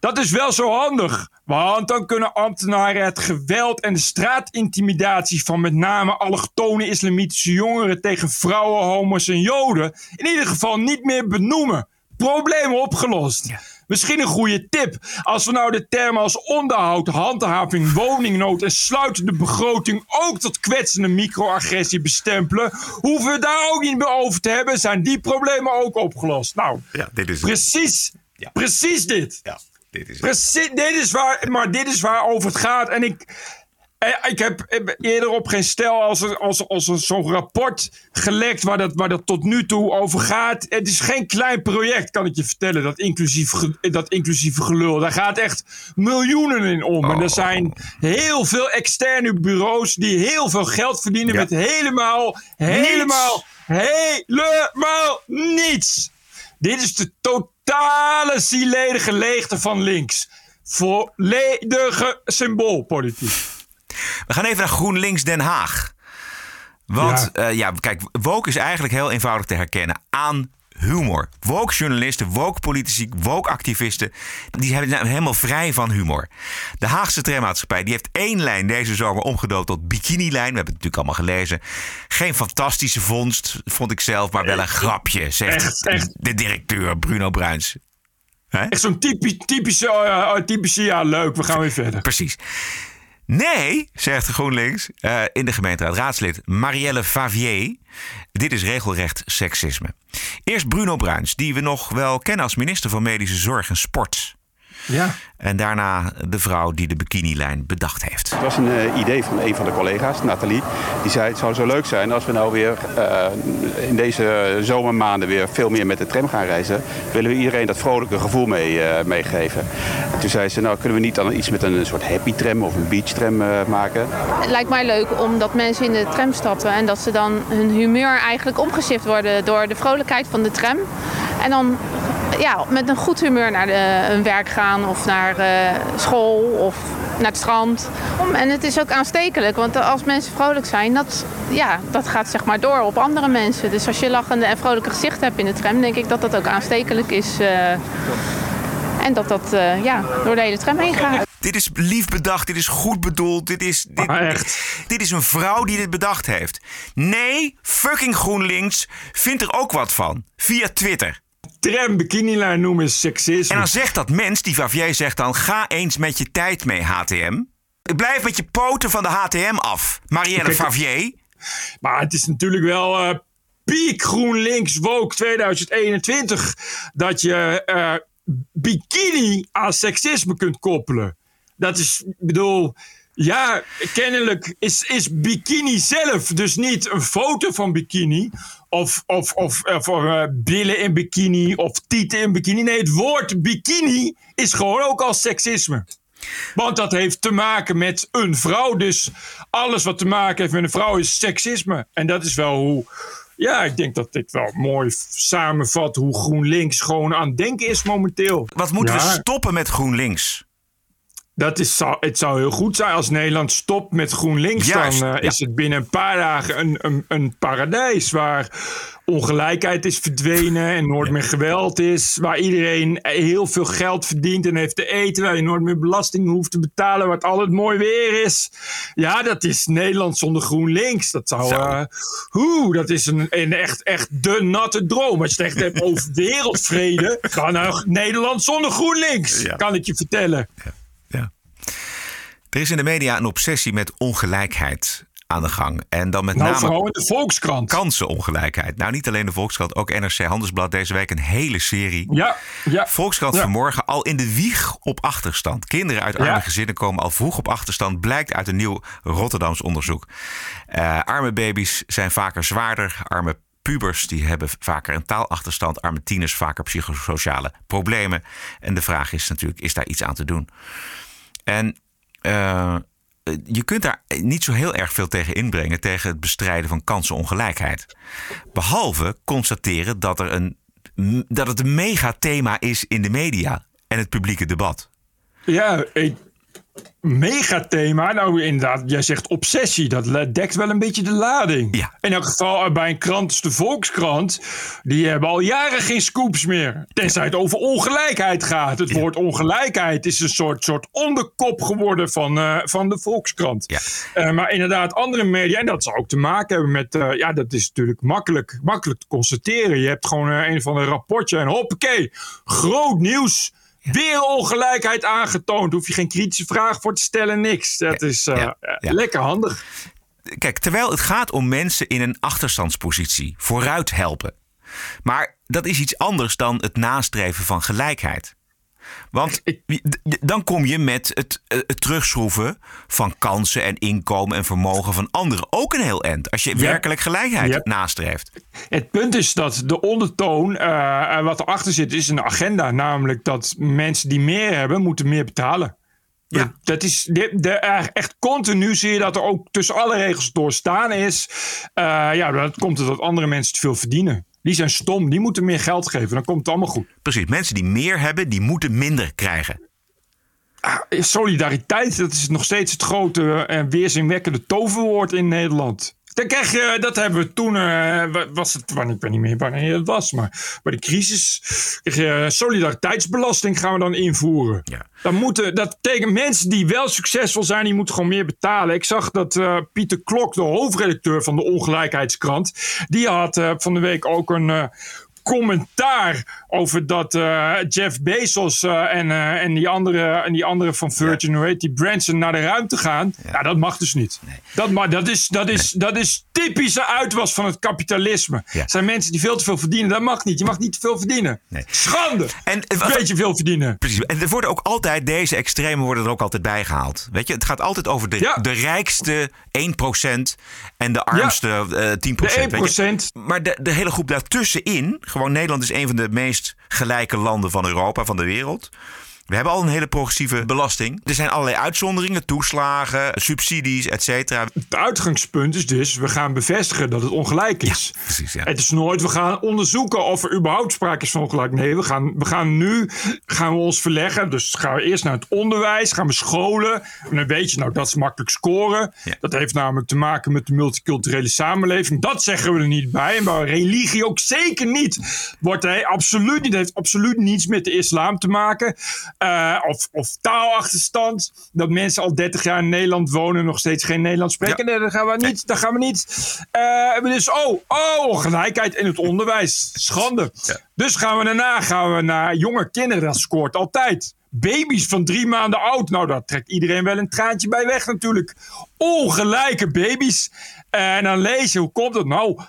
dat is wel zo handig. Want dan kunnen ambtenaren het geweld en de straatintimidatie van met name allochtone islamitische jongeren tegen vrouwen, homo's en joden in ieder geval niet meer benoemen. Probleem opgelost. Misschien een goede tip. Als we nou de termen als onderhoud, handhaving, woningnood en sluitende begroting ook tot kwetsende microagressie bestempelen, hoeven we daar ook niet meer over te hebben. Zijn die problemen ook opgelost? Nou, Ja, dit is Precies, Ja. precies dit. Ja, dit is Precies, dit is waar, maar dit is waar over het gaat. En ik, ik heb eerder op geen stel als, er- als, als zo'n rapport gelekt waar dat, waar dat tot nu toe over gaat. Het is geen klein project, kan ik je vertellen, dat, inclusief, dat inclusieve gelul. Daar gaat echt miljoenen in om. En er zijn heel veel externe bureaus die heel veel geld verdienen Ja. met helemaal, helemaal, helemaal niets. Dit is de totale zielenige leegte van links. Volledige symboolpolitiek. We gaan even naar GroenLinks Den Haag. Want Ja. ja. ja, kijk, woke is eigenlijk heel eenvoudig te herkennen aan humor. Woke journalisten, woke politici, woke activisten, die zijn helemaal vrij van humor. De Haagse trammaatschappij die heeft één lijn deze zomer omgedoopt tot bikini-lijn. We hebben het natuurlijk allemaal gelezen. Geen fantastische vondst, vond ik zelf, maar wel een grapje, zegt Echt, echt. de directeur Bruno Bruins. Echt zo'n typisch, typische, eh, typische, ja leuk, we gaan weer verder. Precies. Nee, zegt GroenLinks eh, in de gemeenteraad raadslid Marielle Favier. Dit is regelrecht seksisme. Eerst Bruno Bruins, die we nog wel kennen als minister van Medische Zorg en Sport. Ja. En daarna de vrouw die de bikinilijn bedacht heeft. Het was een eh, idee van een van de collega's, Nathalie. Die zei het zou zo leuk zijn als we nou weer eh, in deze zomermaanden weer veel meer met de tram gaan reizen. Willen we iedereen dat vrolijke gevoel mee, eh, meegeven. En toen zei ze, nou kunnen we niet dan iets met een soort happy tram of een beach tram eh, maken. Het lijkt mij leuk omdat mensen in de tram stappen en dat ze dan hun humeur eigenlijk omgeshift worden door de vrolijkheid van de tram. En dan ja, met een goed humeur naar de, hun werk gaan of naar eh, school of naar het strand. Om- En het is ook aanstekelijk, want als mensen vrolijk zijn, dat, ja, dat gaat zeg maar door op andere mensen. Dus als je lachende en vrolijke gezicht hebt in de tram, denk ik dat dat ook aanstekelijk is. eh, en dat dat eh, ja, door de hele tram heen gaat. Dit is lief bedacht, dit is goed bedoeld, dit is, dit, Maar echt. dit is een vrouw die dit bedacht heeft. Nee, fucking GroenLinks vindt er ook wat van. Via Twitter. Tram bikinilijn noemen is seksisme. En dan zegt dat mens, die Favier zegt dan... ga eens met je tijd mee, HTM. Blijf met je poten van de HTM af. Marielle Kijk, Favier. Maar het is natuurlijk wel eh piek GroenLinks woke 2021 dat je eh, bikini aan seksisme kunt koppelen. Dat is, ik bedoel, ja, kennelijk is, is bikini zelf dus niet een foto van bikini. Of, of, of, of eh, billen in bikini of tieten in bikini. Nee, het woord bikini is gewoon ook al seksisme. Want dat heeft te maken met een vrouw. Dus alles wat te maken heeft met een vrouw is seksisme. En dat is wel hoe. Ja, ik denk dat dit wel mooi samenvat hoe GroenLinks gewoon aan het denken is momenteel. Wat moeten we stoppen met GroenLinks? Dat is, zou- het zou heel goed zijn als Nederland stopt met GroenLinks. Juist, dan eh, ja. is het binnen een paar dagen een, een, een paradijs waar ongelijkheid is verdwenen en nooit meer geweld is. Waar iedereen heel veel geld verdient en heeft te eten. Waar je nooit meer belasting hoeft te betalen. Waar het altijd mooi weer is. Ja, dat is Nederland zonder GroenLinks. Dat zou. Zo. eh, hoe, dat is een, een echt, echt de natte droom. Als je het echt hebt over wereldvrede. Ga naar Nederland zonder GroenLinks. Ja. Kan ik je vertellen. Ja. Er is in de media een obsessie met ongelijkheid aan de gang. En dan met Nou, name vooral in de Volkskrant. kansenongelijkheid. Nou, niet alleen de Volkskrant, ook NRC Handelsblad deze week een hele serie. Ja, ja. Volkskrant Ja. vanmorgen al in de wieg op achterstand. Kinderen uit arme Ja. gezinnen komen al vroeg op achterstand, blijkt uit een nieuw Rotterdams onderzoek. Eh, arme baby's zijn vaker zwaarder, arme pubers die hebben vaker een taalachterstand, arme tieners vaker psychosociale problemen. En de vraag is natuurlijk, is daar iets aan te doen? En eh, je kunt daar niet zo heel erg veel tegen inbrengen tegen het bestrijden van kansenongelijkheid. Behalve constateren dat, er een, dat het een megathema is in de media en het publieke debat. Ja, een megathema. Nou, inderdaad, jij zegt obsessie. Dat dekt wel een beetje de lading. Ja. In elk geval eh, bij een krant als de Volkskrant. Die hebben al jaren geen scoops meer. Tenzij het over ongelijkheid gaat. Het woord ongelijkheid is een soort, soort onderkop geworden van, eh, van de Volkskrant. Ja. Eh, maar inderdaad, andere media, en dat zou ook te maken hebben met, ja, dat is natuurlijk makkelijk, makkelijk te constateren. Je hebt gewoon een van een rapportje en hoppakee, groot nieuws. Weer ongelijkheid aangetoond. Hoef je geen kritische vraag voor te stellen, niks. Dat is eh, eh, ja. lekker handig. Kijk, terwijl het gaat om mensen in een achterstandspositie vooruit helpen. Maar dat is iets anders dan het nastreven van gelijkheid. Want dan kom je met het, eh, het terugschroeven van kansen en inkomen en vermogen van anderen ook een heel eind. Als je werkelijk gelijkheid Ja. nastreeft. Het punt is dat de ondertoon, eh, wat erachter zit, is een agenda. Namelijk dat mensen die meer hebben, moeten meer betalen. Ja. Dat is de, de, echt continu zie je dat er ook tussen alle regels door staan is. Eh, ja, dat komt er dat andere mensen te veel verdienen. Die zijn stom, die moeten meer geld geven. Dan komt het allemaal goed. Precies, mensen die meer hebben, die moeten minder krijgen. Solidariteit, dat is nog steeds het grote en weerzinwekkende toverwoord in Nederland. Dan krijg je, dat hebben we toen, uh, was het, ik weet niet meer wanneer het was, maar bij de crisis krijg je solidariteitsbelasting gaan we dan invoeren. Ja. Dan moeten, dat tegen mensen die wel succesvol zijn, die moeten gewoon meer betalen. Ik zag dat uh, Pieter Klok, de hoofdredacteur van de Ongelijkheidskrant, die had uh, van de week ook een commentaar over dat uh, Jeff Bezos uh, en, uh, en, die andere, en die andere van Virgin, ja. hoe heet die, Branson, naar de ruimte gaan. Ja, ja dat mag dus niet. Nee. Dat, maar dat, is, dat, is, nee. dat is typische uitwas van het kapitalisme. Ja. Er zijn mensen die veel te veel verdienen. Dat mag niet. Je mag niet te veel verdienen. Nee. Schande. En, een beetje veel verdienen. Precies. En er worden ook altijd, deze extremen worden er ook altijd bijgehaald. Weet je, het gaat altijd over de, de rijkste 1% en de armste ja. 10%. De 1%. Weet je? Maar de, de hele groep daartussenin, gewoon Nederland is een van de meest gelijke landen van Europa, van de wereld. We hebben al een hele progressieve belasting. Er zijn allerlei uitzonderingen, toeslagen, subsidies, et cetera. Het uitgangspunt is dus, we gaan bevestigen dat het ongelijk is. Ja, precies, ja. Het is nooit, we gaan onderzoeken of er überhaupt sprake is van ongelijk. Nee, we gaan, we gaan nu gaan we ons verleggen. Dus gaan we eerst naar het onderwijs, gaan we scholen. En dan weet je, nou, dat is makkelijk scoren. Ja. Dat heeft namelijk te maken met de multiculturele samenleving. Dat zeggen we er niet bij. En bij religie ook zeker niet. Wordt hij absoluut niet, heeft absoluut niets met de islam te maken. Uh, of, of taalachterstand. Dat mensen al 30 jaar in Nederland wonen en nog steeds geen Nederlands spreken. Ja. Nee, dat gaan we niet. Dat gaan we niet. Uh, dus, oh, oh, gelijkheid in het onderwijs. Schande. Ja. Dus gaan we daarna gaan we naar jonge kinderen. Dat scoort altijd. Baby's van drie maanden oud. Nou, daar trekt iedereen wel een traantje bij weg natuurlijk. Ongelijke baby's. En dan lees je, hoe komt het nou?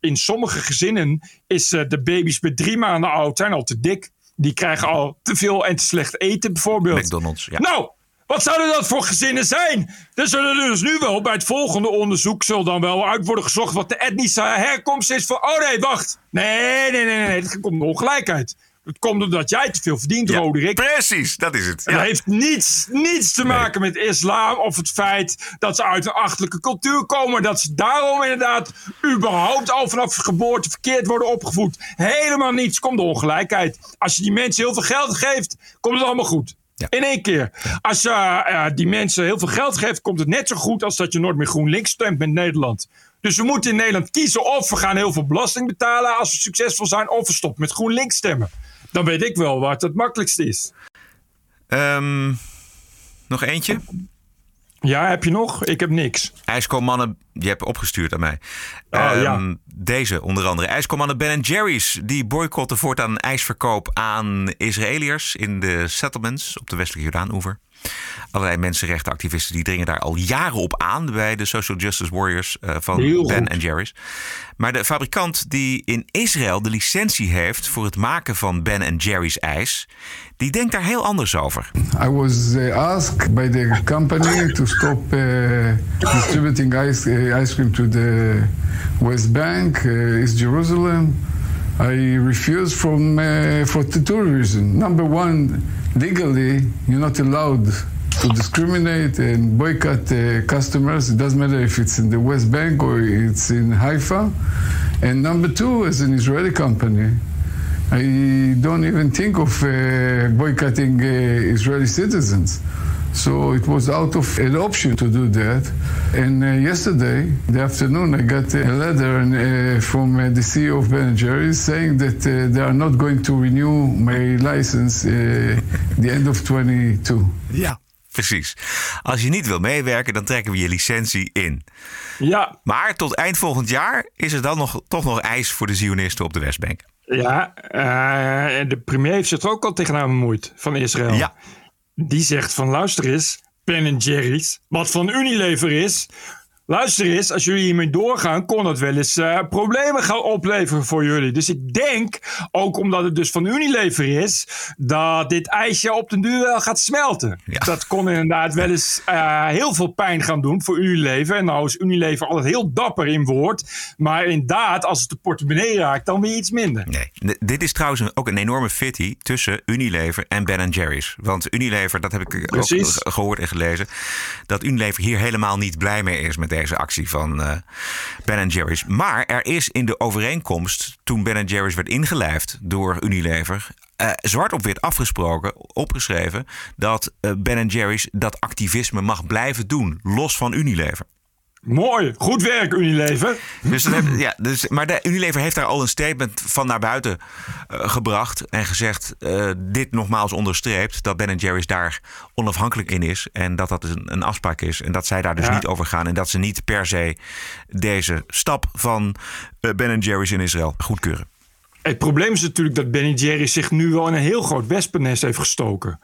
In sommige gezinnen is de baby's bij drie maanden oud zijn al te dik. Die krijgen al te veel en te slecht eten, bijvoorbeeld. McDonald's, ja. Nou, wat zouden dat voor gezinnen zijn? Er zullen dus nu wel bij het volgende onderzoek... zal dan wel uit worden gezocht wat de etnische herkomst is van... Oh nee, wacht. Nee, nee, nee, nee. Dat komt door ongelijkheid. Het komt omdat jij te veel verdient, Ja, Roderick. Precies, dat is het. Ja. Dat heeft niets, niets te maken met islam of het feit dat ze uit een achterlijke cultuur komen. Dat ze daarom inderdaad überhaupt al vanaf geboorte verkeerd worden opgevoed. Helemaal niets. Komt de ongelijkheid. Als je die mensen heel veel geld geeft, komt het allemaal goed. Ja. In één keer. Als je eh, die mensen heel veel geld geeft, komt het net zo goed als dat je nooit meer GroenLinks stemt met Nederland. Dus we moeten in Nederland kiezen of we gaan heel veel belasting betalen als we succesvol zijn, of we stoppen met GroenLinks stemmen. Dan weet ik wel wat het makkelijkste is. Ehm, nog eentje? Ja, heb je nog? Ik heb niks. IJskomannen, je hebt opgestuurd aan mij. Oh, Ehm, ja. Deze onder andere. IJskomannen Ben Jerry's. Die boycotten voortaan ijsverkoop aan Israëliërs in de settlements op de westelijke Jordaan-oever. Allerlei mensenrechtenactivisten die dringen daar al jaren op aan bij de Social Justice Warriors eh, van Heel Ben en Jerry's. Maar de fabrikant die in Israël de licentie heeft voor het maken van Ben en Jerry's ijs, die denkt daar heel anders over. I was uh, asked by the company to stop uh, distributing ice, uh, ice cream to the West Bank, East Jerusalem. I refused from uh, for two reasons. Number one, legally, you're not allowed to discriminate and boycott uh, customers. It doesn't matter if it's in the West Bank or it's in Haifa. And number two, as an Israeli company, I don't even think of uh, boycotting uh, Israeli citizens. So it was out of an option to do that. And uh, yesterday, the afternoon, I got a letter uh, from uh, the CEO of Ben Jerry's saying that uh, they are not going to renew my license uh, the end of 22. Ja, precies. Als je niet wil meewerken, dan trekken we je licentie in. Ja, Maar tot eind volgend jaar is er dan nog, toch nog ijs voor de Zionisten op de Westbank. ja en de premier heeft zich er ook al tegenaan bemoeid van Israël. Ja. Die zegt van luister eens, Ben Jerry's, wat van Unilever is. Luister eens, als jullie hiermee doorgaan, kon dat wel eens eh, problemen gaan opleveren voor jullie. Dus ik denk, ook omdat het dus van Unilever is, dat dit ijsje op den duur wel gaat smelten. Ja. Dat kon inderdaad wel eens eh, heel veel pijn gaan doen voor Unilever. En nou is Unilever altijd heel dapper in woord. Maar inderdaad, als het de portemonnee raakt, dan weer iets minder. Nee. Dit is trouwens ook een enorme fitty tussen Unilever en Ben Jerry's. Want Unilever, dat heb ik ook Precies. gehoord en gelezen, dat Unilever hier helemaal niet blij mee is met deze actie van eh Ben Jerry's. Maar er is in de overeenkomst, toen Ben Jerry's werd ingelijfd door Unilever, eh, zwart op wit afgesproken, opgeschreven, dat eh Ben Jerry's dat activisme mag blijven doen, los van Unilever. Mooi, goed werk Unilever. Dus ja, dus, maar de Unilever heeft daar al een statement van naar buiten eh, gebracht. En gezegd, eh, dit nogmaals onderstreept, dat Ben Jerry's daar onafhankelijk in is. En dat dat dus een, een afspraak is. En dat zij daar dus Ja. niet over gaan. En dat ze niet per se deze stap van eh, Ben Jerry's in Israël goedkeuren. Het probleem is natuurlijk dat Ben Jerry zich nu wel in een heel groot wespennest heeft gestoken.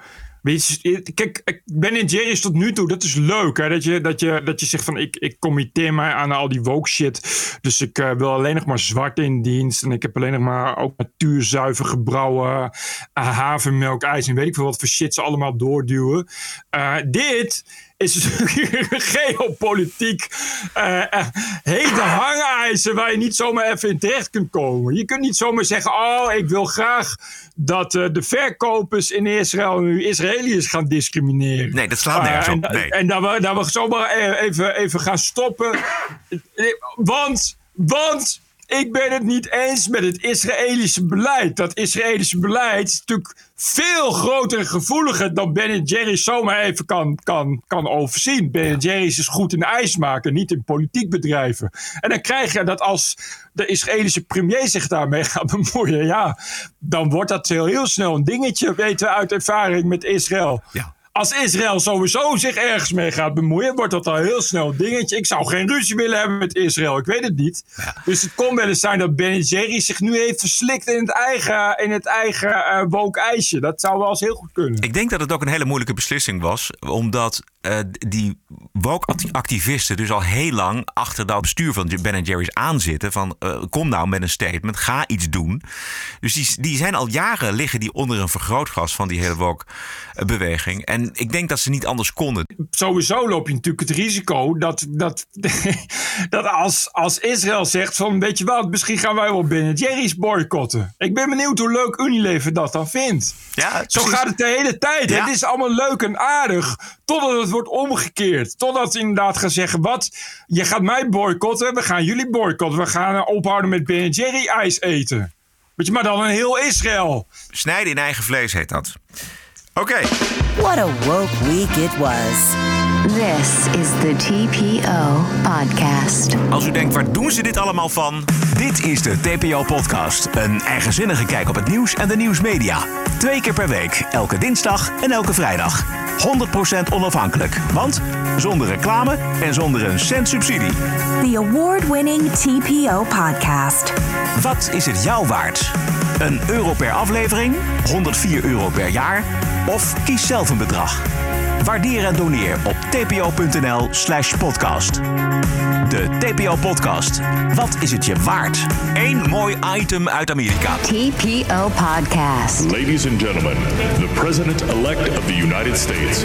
Kijk, Ben Jerry's tot nu toe, dat is leuk. Hè? Dat, je, dat, je, dat je zegt van ik, ik committeer mij aan al die woke shit. Dus ik eh, wil alleen nog maar zwart in dienst. En ik heb alleen nog maar ook natuurzuiver gebrouwen eh, havermelk, ijs en weet ik veel wat voor shit ze allemaal doorduwen. Eh, dit is geopolitiek eh eh, hete hangijzer waar je niet zomaar even in terecht kunt komen. Je kunt niet zomaar zeggen, oh, ik wil graag dat eh, de verkopers in Israël nu Israëliërs gaan discrimineren. Nee, dat slaat nergens Eh, op. En, Nee. en dat we, dat we zomaar eh, even, even gaan stoppen. Want, want ik ben het niet eens met het Israëlische beleid. Dat Israëlische beleid is natuurlijk veel groter en gevoeliger dan Ben Jerry zomaar even kan, kan, kan overzien. Ben Jerry's is goed in ijs maken, niet in politiek bedrijven. En dan krijg je dat als de Israëlische premier zich daarmee gaat bemoeien, ja, dan wordt dat heel, heel snel een dingetje, weten we uit ervaring met Israël. Als Israël sowieso zich ergens mee gaat bemoeien, wordt dat al heel snel een dingetje. Ik zou geen ruzie willen hebben met Israël, ik weet het niet. Dus het kon wel eens zijn dat Ben Jerry zich nu heeft verslikt in het eigen, in het eigen ijsje. Dat zou wel eens heel goed kunnen. Ik denk dat het ook een hele moeilijke beslissing was. Omdat eh, die woke-activisten dus al heel lang achter dat bestuur van Ben Jerry's aanzitten. Van eh, kom nou met een statement, ga iets doen. Dus die, die zijn al jaren liggen die onder een vergrootglas van die hele woke-beweging. En ik denk dat ze niet anders konden. Sowieso loop je natuurlijk het risico dat, dat, dat als, als Israël zegt van weet je wat, misschien gaan wij wel Ben Jerry's boycotten. Ik ben benieuwd hoe leuk Unilever dat dan vindt. Ja, Zo gaat het de hele tijd. Ja. Het is allemaal leuk en aardig. Totdat het wordt omgekeerd. Totdat ze inderdaad gaan zeggen: wat? Je gaat mij boycotten. We gaan jullie boycotten. We gaan ophouden met Ben Jerry ijs eten. Weet je, maar dan een heel Israël. Snijden in eigen vlees heet dat. Oké. What a woke week it was. This is the TPO podcast. Als u denkt, waar doen ze dit allemaal van? Dit is de TPO-podcast. Een eigenzinnige kijk op het nieuws en de nieuwsmedia. Twee keer per week, elke dinsdag en elke vrijdag. 100% onafhankelijk, want zonder reclame en zonder een cent subsidie. The award winning TPO podcast. Wat is het jou waard? Een euro per aflevering? 104 euro per jaar? Of kies zelf een bedrag? Waardeer en doneer op tpo.nl slash podcast. De TPO-podcast. Wat is het je waard? Eén mooi item uit Amerika. TPO podcast. Ladies and gentlemen, the President-elect of the United States.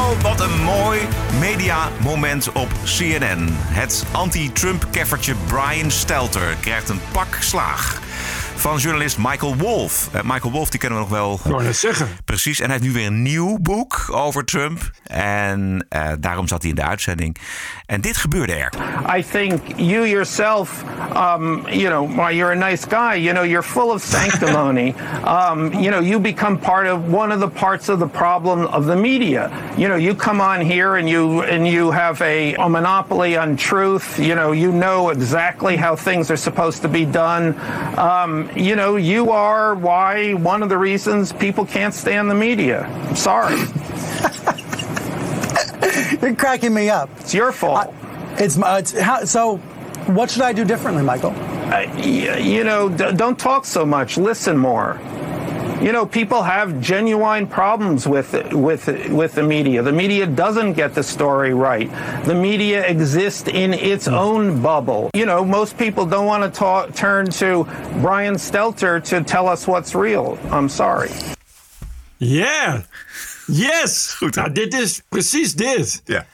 wat een mooi mediamoment op CNN. Het anti-Trump-keffertje Brian Stelter krijgt een pak slaag van journalist Michael Wolff. Eh, Michael Wolff, die kennen we nog wel. Ik wou net zeggen. Precies, en hij heeft nu weer een nieuw boek over Trump. En eh, daarom zat hij in de uitzending. En dit gebeurde er. I think you yourself, um, you know, while you're a nice guy, you know, you're full of sanctimony. um, you know, you become part of one of the parts of the problem of the media. You know, you come on here and you and you have a, a monopoly on truth. You know, you know exactly how things are supposed to be done. Um, you know, you are why one of the reasons people can't stand the media. I'm sorry. You're cracking me up. It's your fault. it's, my- it's how, so. What should I do differently, Michael? Uh, y- you know, d- don't talk so much. Listen more. You know, people have genuine problems with with with the media. The media doesn't get the story right. The media exists in its own bubble. You know, most people don't want to talk, turn to Brian Stelter to tell us what's real. I'm sorry. Yeah. Yes. Goed, nou, dit is precies dit. Ja.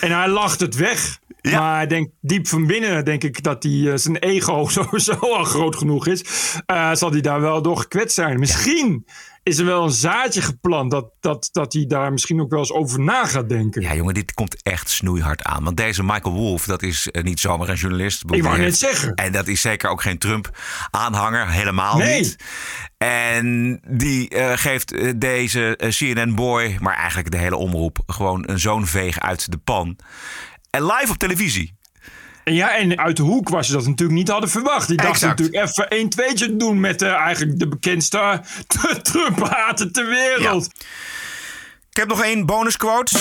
En hij lacht het weg. Maar ik denk, diep van binnen denk ik dat hij, eh, zijn ego sowieso al groot genoeg is. Eh, zal hij daar wel door gekwetst zijn. Misschien is er wel een zaadje geplant dat, dat, dat hij daar misschien ook wel eens over na gaat denken. Ja, jongen, dit komt echt snoeihard aan. Want deze Michael Wolff, dat is eh, niet zomaar een journalist. Ik wou net zeggen. En dat is zeker ook geen Trump-aanhanger, helemaal Nee. niet. En die geeft deze CNN-boy, maar eigenlijk de hele omroep, gewoon een zo'n veeg uit de pan. En live op televisie. En ja, en uit de hoek was ze dat natuurlijk niet hadden verwacht. Die dachten natuurlijk even een tweetje te doen met eh, eigenlijk de bekendste Trump-hater ter wereld. Ik heb nog één bonusquote.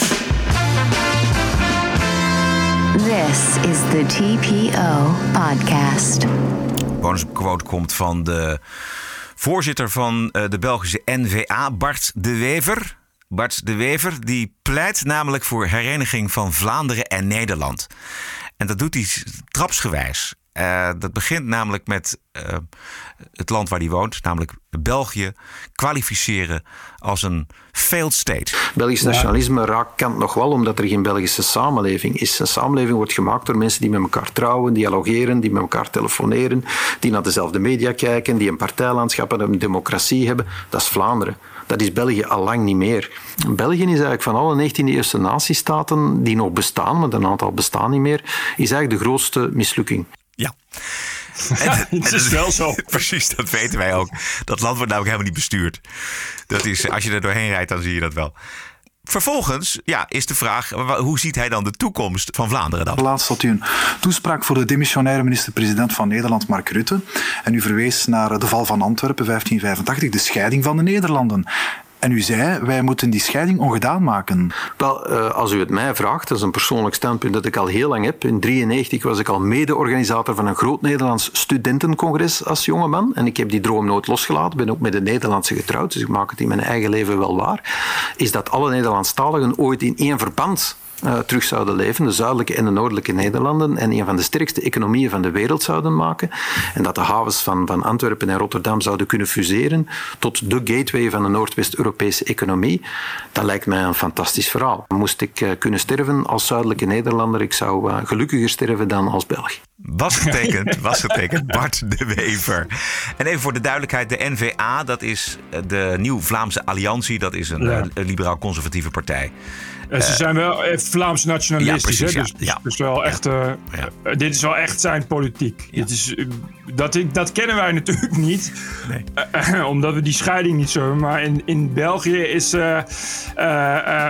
This is the TPO Podcast. bonusquote komt van de voorzitter van eh, de Belgische NVA, Bart de Wever. Bart de Wever die pleit namelijk voor hereniging van Vlaanderen en Nederland. En dat doet hij trapsgewijs. Eh, dat begint namelijk met eh, het land waar hij woont, namelijk België, kwalificeren als een failed state. Belgisch nationalisme raakt kant nog wel omdat er geen Belgische samenleving is. Een samenleving wordt gemaakt door mensen die met elkaar trouwen, dialogeren, die met elkaar telefoneren, die naar dezelfde media kijken, die een partijlandschap en een democratie hebben. Dat is Vlaanderen. Dat is België al lang niet meer. België is eigenlijk van alle 19e-eeuwse natiestaten die nog bestaan, want een aantal bestaan niet meer, is eigenlijk de grootste mislukking. Ja. het is wel zo. Precies, dat weten wij ook. Dat land wordt namelijk helemaal niet bestuurd. Dat is, als je er doorheen rijdt, dan zie je dat wel. Vervolgens ja, is de vraag, hoe ziet hij dan de toekomst van Vlaanderen dan? Laatst had u een toespraak voor de demissionaire minister-president van Nederland, Mark Rutte. En u verwees naar de val van Antwerpen 1585, de scheiding van de Nederlanden. En u zei, wij moeten die scheiding ongedaan maken. Wel, eh, als u het mij vraagt, dat is een persoonlijk standpunt dat ik al heel lang heb. In 1993 was ik al mede-organisator van een groot Nederlands studentencongres als jongeman. En ik heb die droom nooit losgelaten. ben ook met een Nederlandse getrouwd, dus ik maak het in mijn eigen leven wel waar. Is dat alle Nederlandstaligen ooit in één verband eh, terug zouden leven, de zuidelijke en de noordelijke Nederlanden, en een van de sterkste economieën van de wereld zouden maken. En dat de havens van, van Antwerpen en Rotterdam zouden kunnen fuseren tot de gateway van de Noordwest-Europese economie. Dat lijkt mij een fantastisch verhaal. Moest ik eh, kunnen sterven als zuidelijke Nederlander, ik zou eh, gelukkiger sterven dan als Belg. Was getekend, was getekend. Bart de Wever. En even voor de duidelijkheid, de NVA, dat is de Nieuw Vlaamse Alliantie. Dat is een, Ja. een liberaal-conservatieve partij. Ze Eh, zijn wel Vlaams nationalistisch. Ja, precies, hè? Dus, Ja. dus wel echt, eh, eh, dit is wel echt zijn politiek. Dit is, dat, ik- dat kennen wij natuurlijk niet. Eh, omdat we die scheiding niet zo hebben. Maar in, in België is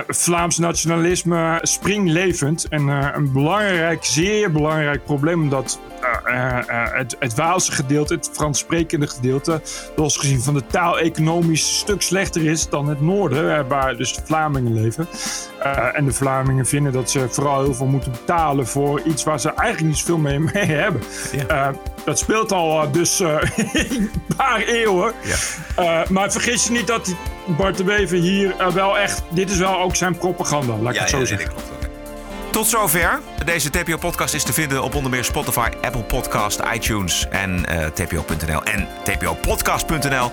Vlaams nationalisme springlevend. En een belangrijk, zeer belangrijk probleem. Omdat het, het Waalse gedeelte, het Frans sprekende gedeelte, los gezien van de taal economisch een stuk slechter is dan het noorden, eh, waar dus de Vlamingen leven. Eh, en de Vlamingen vinden dat ze vooral heel veel moeten betalen voor iets waar ze eigenlijk niet zoveel mee, mee hebben. Eh, dat speelt al eh, dus eh, een paar eeuwen. Eh, maar vergis je niet dat Bart de Wever hier eh, wel echt... Dit is wel ook zijn propaganda, laat ik Ja, het zo ja, zeggen. Tot zover. Deze TPO-podcast is te vinden op onder meer Spotify, Apple Podcast, iTunes en eh, tpo.nl en tpopodcast.nl.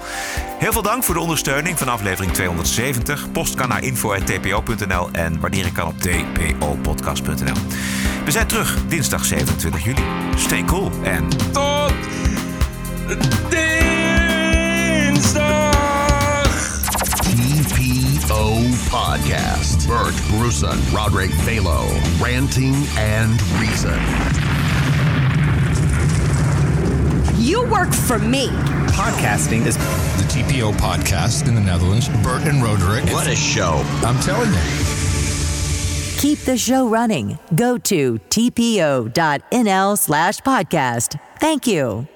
Heel veel dank voor de ondersteuning van aflevering 270. Post kan naar info.tpo.nl en waarderen kan op tpopodcast.nl. We zijn terug dinsdag 27 juli. Stay cool en tot TPO Podcast. Bert Bruson, Roderick Balo, ranting and reason. You work for me. Podcasting is the TPO podcast in the Netherlands. Bert and Roderick. What a show. I'm telling you. Keep the show running. Go to tpo.nl slash podcast. Thank you.